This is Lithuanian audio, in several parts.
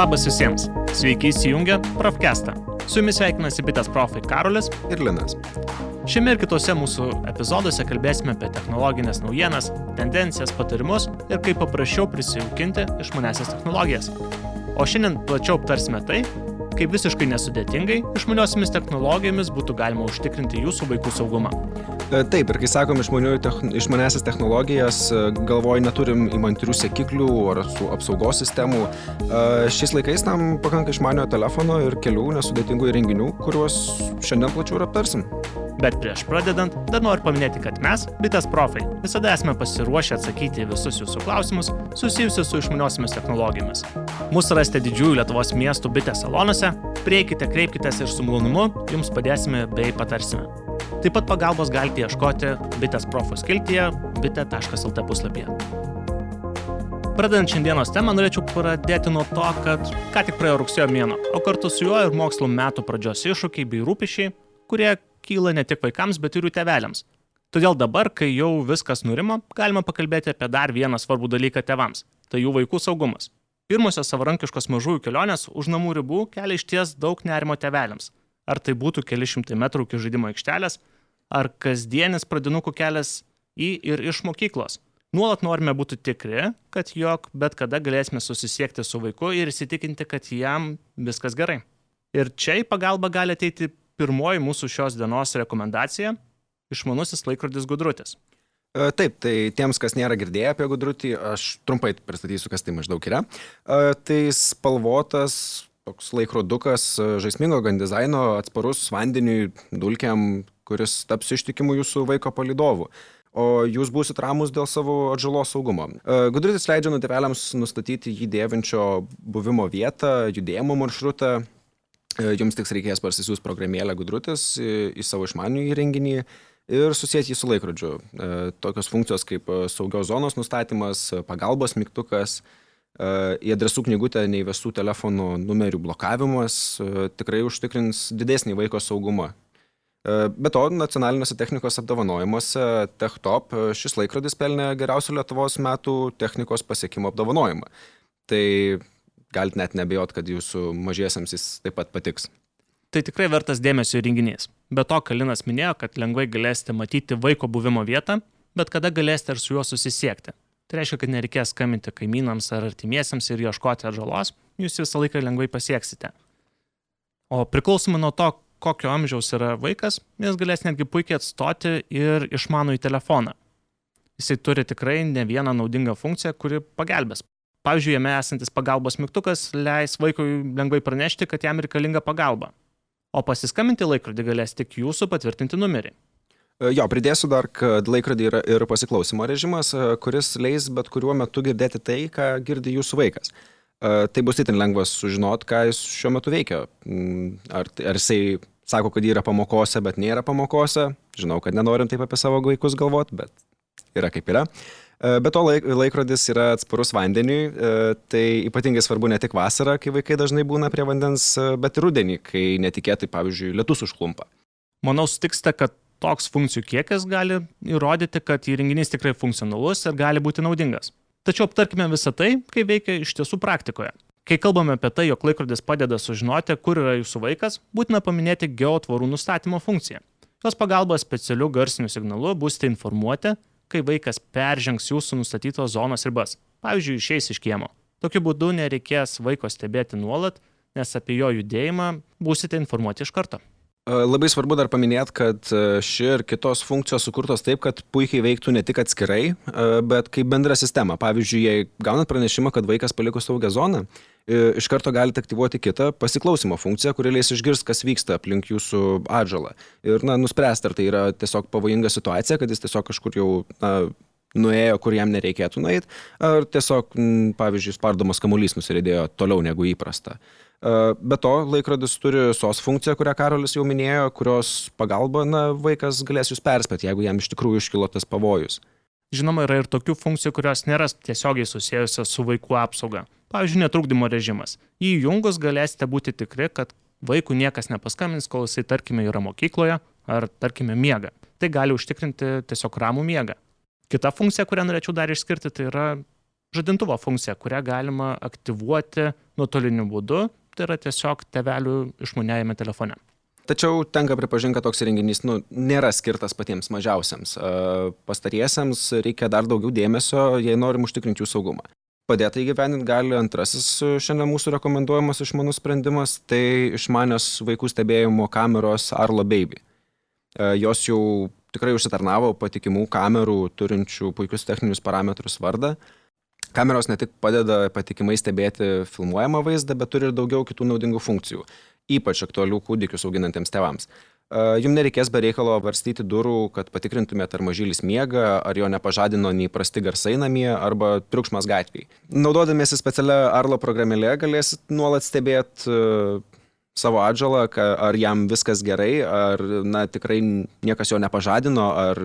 Labas visiems. Sveiki įsijungę Profcastą. Su jumis sveikinasi bitės profai Karolis ir Linas. Šiame ir kitose mūsų epizoduose kalbėsime apie technologinės naujienas, tendencijas, patarimus ir kaip paprasčiau prisijaukinti išmanesias technologijas. O šiandien plačiau aptarsime tai, kaip visiškai nesudėtingai išmaniosiamis technologijomis būtų galima užtikrinti jūsų vaikų saugumą. E, taip, ir kai sakom techn... išmanesias technologijas, e, galvoj neturim įmantrių sekiklių ar apsaugos sistemų. E, šiais laikais tam pakanka išmanio telefono ir kelių nesudėtingų įrenginių, kuriuos šiandien plačiau ir aptarsim. Bet prieš pradedant, dar noriu paminėti, kad mes, bitės profai, visada esame pasiruošę atsakyti visus jūsų klausimus susijusius su išmaniosiamis technologijomis. Mūsų rasite didžiųjų Lietuvos miestų bitės salonuose, prieikite, kreipkitės ir su malonumu jums padėsime bei patarsime. Taip pat pagalbos galite ieškoti bitės profų skiltyje bitė.lt puslapyje. Pradedant šiandienos temą, norėčiau pradėti nuo to, kad ką tik praėjo rugsėjo mėno, o kartu su juo ir mokslo metų pradžios iššūkiai bei rūpišiai, kurie kyla ne tik vaikams, bet ir jų tėveliams. Todėl dabar, kai jau viskas nurimo, galima pakalbėti apie dar vieną svarbų dalyką tėvams - tai jų vaikų saugumas. Pirmosios savarankiškos mažųjų kelionės už namų ribų kelia iš ties daug nerimo tėveliams. Ar tai būtų keli šimtai metrų iki žaidimo aikštelės, ar kasdienis pradinukų kelias į ir iš mokyklos. Nuolat norime būti tikri, kad jog bet kada galėsime susisiekti su vaiku ir įsitikinti, kad jam viskas gerai. Ir čia į pagalbą gali ateiti pirmoji mūsų šios dienos rekomendacija - išmanusis laikrodis gudrutis. E, taip, tai tiems, kas nėra girdėję apie gudrutį, aš trumpai pristatysiu, kas tai maždaug yra. E, tai spalvotas toks laikrodukas, e, žaismingo gan dizaino, atsparus vandeniui, dulkiam, kuris taps ištikimu jūsų vaiko palidovu. O jūs būsit ramus dėl savo atžalos saugumo. Gudrutis leidžia nutėveliams nustatyti jį dėvinčio buvimo vietą, judėjimo maršrutą, E, jums tik reikės parsisiųs programėlę Gudrutis į savo išmanių įrenginį ir susijęs jį su laikrodžiu. E, tokios funkcijos kaip e, saugios zonos nustatymas, pagalbos mygtukas, į adresų knygutę neįvestų telefonų numerių blokavimas tikrai užtikrins didesnį vaiko saugumą. Be to, nacionaliniuose technikos apdovanojimuose TechTop šis laikrodis pelnė geriausių Lietuvos metų technikos pasiekimo apdovanojimą. Tai galit net nebejot, kad jūsų mažiesiams jis taip pat patiks. Tai tikrai vertas dėmesio renginys. Be to, Kalinas minėjo, kad lengvai galėsite matyti vaiko buvimo vietą, bet kada galėsite ir su juo susisiekti. Tai reiškia, kad nereikės skambinti kaimynams ar artimiesiems ir ieškoti atžalos, jūs visą laiką lengvai pasieksite. O priklausomai nuo to, kokio amžiaus yra vaikas, jis galės netgi puikiai atstoti ir išmanų į telefoną. Jisai turi tikrai ne vieną naudingą funkciją, kuri pagelbės. Pavyzdžiui, jame esantis pagalbos mygtukas leis vaikui lengvai pranešti, kad jam reikalinga pagalba. O pasiskambinti laikrodį galės tik jūsų patvirtinti numerį. E, jo, pridėsiu dar, kad laikrodį yra ir pasiklausimo režimas, e, kuris leis bet kuriuo metu girdėti tai, ką girdi jūsų vaikas. E, tai bus itin lengvas sužinot, ką jis šiuo metu veikia. Mm, ar, ar jisai sako, kad yra pamokose, bet nėra pamokose. Žinau, kad nenorim taip apie savo vaikus galvot, bet yra kaip yra. Be to laik, laikrodis yra atsparus vandeniui, tai ypatingai svarbu ne tik vasarą, kai vaikai dažnai būna prie vandens, bet ir rudenį, kai netikėtai, pavyzdžiui, lietus užklumpa. Manau, sutiksite, kad toks funkcijų kiekis gali įrodyti, kad įrenginys tikrai funkcionalus ir gali būti naudingas. Tačiau aptarkime visą tai, kaip veikia iš tiesų praktikoje. Kai kalbame apie tai, jog laikrodis padeda sužinoti, kur yra jūsų vaikas, būtina paminėti geotvorų nustatymo funkciją. Jos pagalba specialiu garsiniu signalu būsite informuoti, kai vaikas peržengs jūsų nustatytos zonos ribas. Pavyzdžiui, išeis iš kiemo. Tokiu būdu nereikės vaiko stebėti nuolat, nes apie jo judėjimą būsite informuoti iš karto. Labai svarbu dar paminėti, kad ši ir kitos funkcijos sukurtos taip, kad puikiai veiktų ne tik atskirai, bet kaip bendra sistema. Pavyzdžiui, jei gaunat pranešimą, kad vaikas paliko saugią zoną, iš karto galite aktyvuoti kitą pasiklausimo funkciją, kuri leis išgirsti, kas vyksta aplink jūsų atžalą. Ir na, nuspręsti, ar tai yra tiesiog pavojinga situacija, kad jis tiesiog kažkur jau na, nuėjo, kur jam nereikėtų nueiti, ar tiesiog, pavyzdžiui, spardomas kamuolys nusiridėjo toliau negu įprasta. Be to, laikrodis turi SOS funkciją, kurią Karolis jau minėjo, kurios pagalba na, vaikas galės jūs perspėti, jeigu jam iš tikrųjų iškilo tas pavojus. Žinoma, yra ir tokių funkcijų, kurios nėra tiesiogiai susijusios su vaikų apsauga. Pavyzdžiui, netrukdymo režimas. Jį įjungus galėsite būti tikri, kad vaikų niekas nepaskambins, kol jisai, tarkime, yra mokykloje ar, tarkime, miega. Tai gali užtikrinti tiesiog ramų miegą. Kita funkcija, kurią norėčiau dar išskirti, tai yra žadintuvo funkcija, kurią galima aktyvuoti nuotoliniu būdu, tai yra tiesiog tevelių išmaniajame telefone. Tačiau tenka pripažinti, kad toks įrenginys nu, nėra skirtas patiems mažiausiams. Pastariesiems reikia dar daugiau dėmesio, jei norim užtikrinti jų saugumą. Padėti įgyveninti gali antrasis šiandien mūsų rekomenduojamas išmanus sprendimas - tai išmanios vaikų stebėjimo kameros Arlo Baby. Jos jau tikrai užsitarnavo patikimų kamerų turinčių puikius techninius parametrus vardą. Kameros ne tik padeda patikimai stebėti filmuojamą vaizdą, bet turi ir daugiau kitų naudingų funkcijų, ypač aktualių kūdikius auginantiems tėvams. Jums nereikės be reikalo varstyti durų, kad patikrintumėte, ar mažylis miega, ar jo nepažadino nei prasti garsai namie, arba triukšmas gatviai. Naudodamiesi specialią Arlo programėlę galėsit nuolat stebėti savo atžalą, ar jam viskas gerai, ar na, tikrai niekas jo nepažadino, ar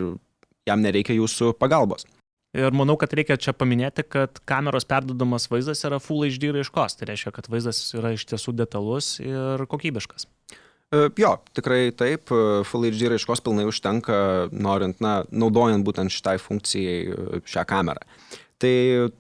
jam nereikia jūsų pagalbos. Ir manau, kad reikia čia paminėti, kad kameros perdodamas vaizdas yra Full HD raiškos. Tai reiškia, kad vaizdas yra iš tiesų detalus ir kokybiškas. E, jo, tikrai taip, Full HD raiškos pilnai užtenka, norint, na, naudojant būtent šitai funkcijai e, šią kamerą. Tai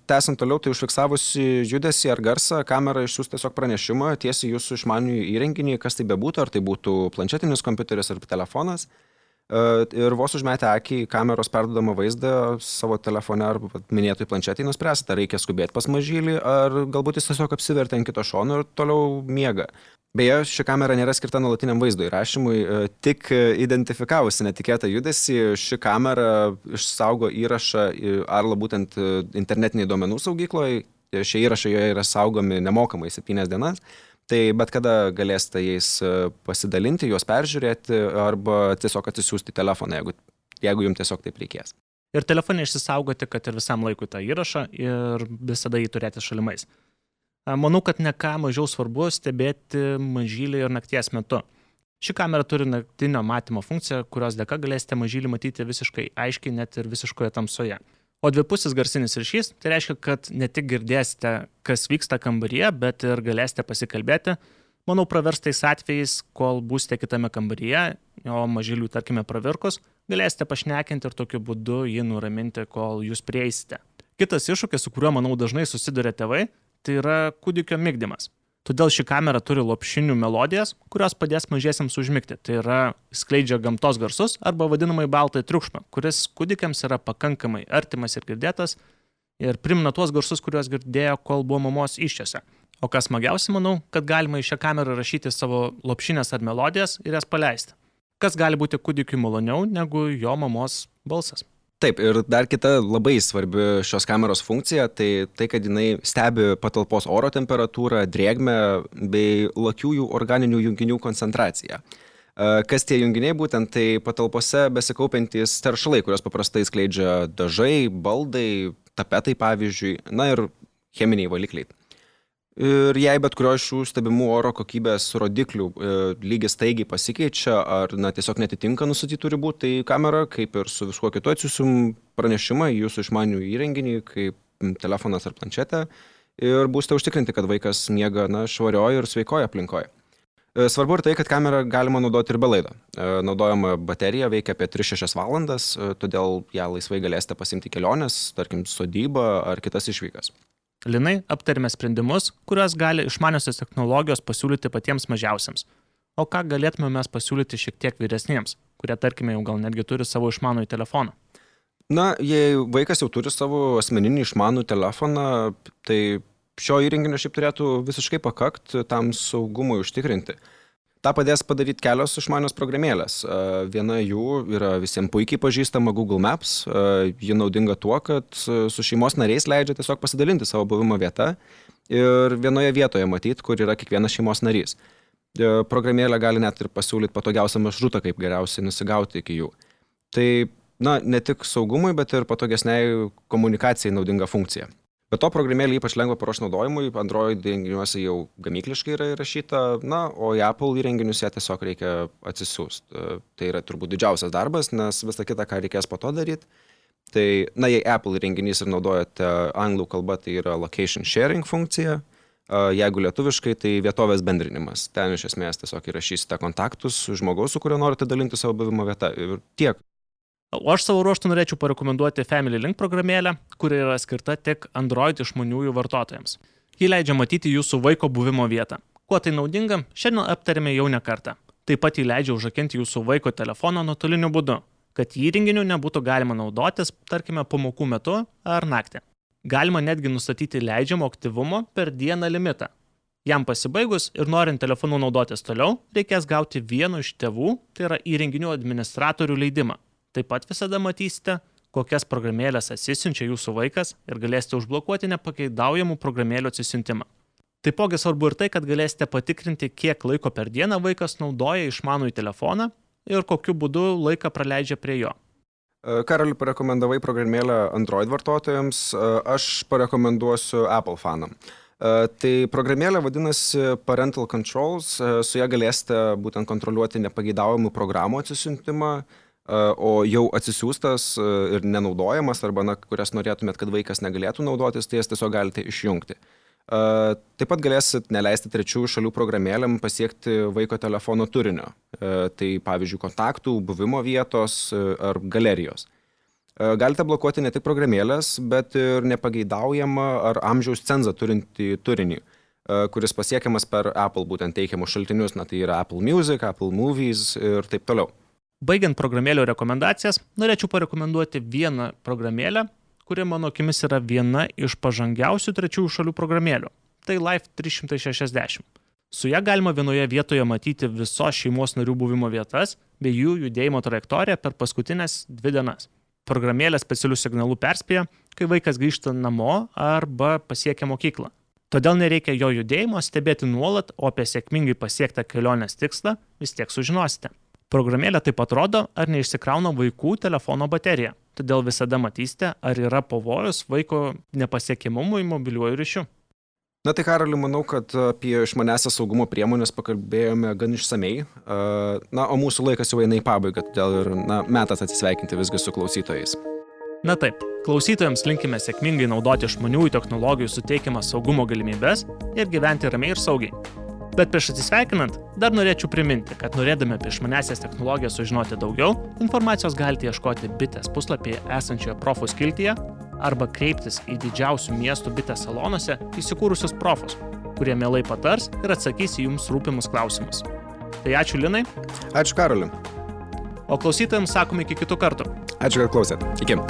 tęsant toliau, tai užfiksavusi judesį ar garsą, kamera išsiųs tiesiog pranešimą tiesiai jūsų išmanių įrenginį, kas tai bebūtų, ar tai būtų planšetinis kompiuteris ar telefonas. E, ir vos užmetę akį į kameros perdodamą vaizdą savo telefone ar minėtoj planšetėje nuspręsite, ar reikia skubėti pas mažylį, ar galbūt jis tiesiog apsivertė ant kito šono ir toliau miega. Beje, ši kamera nėra skirta nuolatiniam vaizdo įrašymui, e, tik identifikavusi netikėtą judesį, ši kamera išsaugo įrašą Arlo būtent e, internetiniai duomenų saugykloje. Šie įrašai joje yra saugomi nemokamai 7 dienas, tai bet kada galėsite jais e, pasidalinti, juos peržiūrėti arba tiesiog atsisiųsti telefoną, jeigu, jeigu jums tiesiog taip reikės. Ir telefonai išsisaugoti, kad ir visam laikui tą įrašą ir visada jį turėti šalimais. Manau, kad ne ką mažiau svarbu stebėti mažylį ir nakties metu. Ši kamera turi naktinio matymo funkciją, kurios dėka galėsite mažylį matyti visiškai aiškiai, net ir visiškoje tamsoje. O dvipusis garsinis ryšys, tai reiškia, kad ne tik girdėsite, kas vyksta kambaryje, bet ir galėsite pasikalbėti. Manau, pravers tais atvejais, kol būsite kitame kambaryje, o mažylių, tarkime, pravirkus, galėsite pašnekinti ir tokiu būdu jį nuraminti, kol jūs prieisite. Kitas iššūkis, su kuriuo, manau, dažnai susiduria tėvai, tai yra kūdikio migdymas. Todėl ši kamera turi lopšinių melodijas, kurios padės mažiesiams užmigti. Tai yra skleidžia gamtos garsus arba vadinamai baltą triukšmą, kuris kūdikiams yra pakankamai artimas ir girdėtas ir primena tuos garsus, kuriuos girdėjo, kol buvo mamos iščiose. O kas smagiausia, manau, kad galima į šią kamerą rašyti savo lopšinės ar melodijas ir jas paleisti. Kas gali būti kūdikiui maloniau negu jo mamos balsas. Taip, ir dar kita labai svarbi šios kameros funkcija, tai tai, kad jinai stebi patalpos oro temperatūrą, drėgmę bei lakiųjų organinių junginių koncentraciją. Kas tie junginiai būtent, tai patalpose besikaupiantys teršalai, kurios paprastai skleidžia dažai, baldai, tapetai pavyzdžiui, na ir cheminiai valikliai. Ir jei bet kurio iš šių stebimų oro kokybės rodiklių e, lygis staigiai pasikeičia ar na, tiesiog netitinka nustatytų ribų, tai kamera, kaip ir su viskuo kitu, atsiusim pranešimą į jūsų išmanių įrenginį, kaip telefonas ar planšetė, ir būsite užtikrinti, kad vaikas miega na, švarioje ir sveikoje aplinkoje. Svarbu ir tai, kad kamerą galima naudoti ir be laido. E, naudojama baterija veikia apie 3-6 valandas, e, todėl ją laisvai galėsite pasimti keliones, tarkim, sodybą ar kitas išvykas. Linai aptarėme sprendimus, kuriuos gali išmaniosios technologijos pasiūlyti patiems mažiausiams. O ką galėtume mes pasiūlyti šiek tiek vyresniems, kurie, tarkime, jau gal netgi turi savo išmanųjį telefoną? Na, jei vaikas jau turi savo asmeninį išmanų telefoną, tai šio įrenginio šiaip turėtų visiškai pakakti tam saugumui užtikrinti. Ta padės padaryti kelios išmanios programėlės. Viena jų yra visiems puikiai pažįstama Google Maps. Ji naudinga tuo, kad su šeimos nariais leidžia tiesiog pasidalinti savo buvimo vietą ir vienoje vietoje matyti, kur yra kiekvienas šeimos narys. Programėlė gali net ir pasiūlyti patogiausią maršrutą, kaip geriausiai nusigauti iki jų. Tai, na, ne tik saugumui, bet ir patogesniai komunikacijai naudinga funkcija. Be to programėlė ypač lengva paruošti naudojimui, Android įrenginiuose jau gamykliškai yra įrašyta, na, o į Apple įrenginius ją tiesiog reikia atsisiųsti. Tai yra turbūt didžiausias darbas, nes visą kitą, ką reikės po to daryti. Tai, na, jei Apple įrenginys ir naudojate anglų kalbą, tai yra location sharing funkcija. Jeigu lietuviškai, tai vietovės bendrinimas. Ten iš esmės tiesiog įrašysite kontaktus žmogaus, su kuriuo norite dalinti savo buvimo vietą. Ir tiek. O aš savo ruoštų norėčiau parekomenduoti Family Link programėlę, kuri yra skirta tik Android išmaniųjų vartotojams. Ji leidžia matyti jūsų vaiko buvimo vietą. Kuo tai naudinga, šiandien aptarėme jau ne kartą. Taip pat jį leidžia užrakinti jūsų vaiko telefoną nuotoliniu būdu, kad įrenginiu nebūtų galima naudotis, tarkime, pamokų metu ar naktį. Galima netgi nustatyti leidžiamo aktyvumo per dieną limitą. Jam pasibaigus ir norint telefonu naudotis toliau, reikės gauti vieno iš tėvų, tai yra įrenginių administratorių leidimą. Taip pat visada matysite, kokias programėlės atsisiunčia jūsų vaikas ir galėsite užblokuoti nepageidaujamų programėlių atsisiuntimą. Taipogi svarbu ir tai, kad galėsite patikrinti, kiek laiko per dieną vaikas naudoja išmanųjį telefoną ir kokiu būdu laiką praleidžia prie jo. E, Karoli, parekomendavai programėlę Android vartotojams, e, aš parekomenduosiu Apple fanam. E, tai programėlė vadinasi Parental Controls, su ją galėsite būtent kontroliuoti nepageidaujamų programų atsisiuntimą, o jau atsisiųstas ir nenaudojamas, arba na, kurias norėtumėt, kad vaikas negalėtų naudotis, tai jas tiesiog galite išjungti. Taip pat galėsit neleisti trečiųjų šalių programėlėm pasiekti vaiko telefono turinio. Tai pavyzdžiui, kontaktų, buvimo vietos ar galerijos. Galite blokuoti ne tik programėlės, bet ir nepageidaujamą ar amžiaus cenzą turinti turinį, kuris pasiekiamas per Apple būtent teikiamus šaltinius, na tai yra Apple Music, Apple Movies ir taip toliau. Baigiant programėlių rekomendacijas, norėčiau parekomenduoti vieną programėlę, kuri mano akimis yra viena iš pažangiausių trečiųjų šalių programėlių. Tai Life 360. Su ją galima vienoje vietoje matyti visos šeimos narių buvimo vietas bei jų judėjimo trajektoriją per paskutinės dvi dienas. Programėlė specialių signalų perspėja, kai vaikas grįžta namo arba pasiekia mokyklą. Todėl nereikia jo judėjimo stebėti nuolat, o apie sėkmingai pasiektą kelionės tikslą vis tiek sužinosite. Programėlė taip pat rodo, ar neišsikrauna vaikų telefono baterija. Todėl visada matysite, ar yra pavojus vaiko nepasiekimumui mobiliuoju ryšiu. Na tai Karaliu, manau, kad apie išmanesią saugumo priemonės pakalbėjome gan išsamei. Na, o mūsų laikas jau eina į pabaigą, todėl ir na, metas atsisveikinti visgi su klausytojais. Na taip, klausytojams linkime sėkmingai naudoti išmaniųjų technologijų suteikiamas saugumo galimybės ir gyventi ramiai ir saugiai. Bet prieš atsisveikinant, dar norėčiau priminti, kad norėdami apie išmanesias technologijas sužinoti daugiau, informacijos galite ieškoti bitės puslapyje esančioje profų skiltyje arba kreiptis į didžiausių miestų bitės salonuose įsikūrusius profus, kurie mielai patars ir atsakys į jums rūpimus klausimus. Tai ačiū Linai. Ačiū Karoliu. O klausytojams sakome iki kitų kartų. Ačiū, kad klausėt. Iki.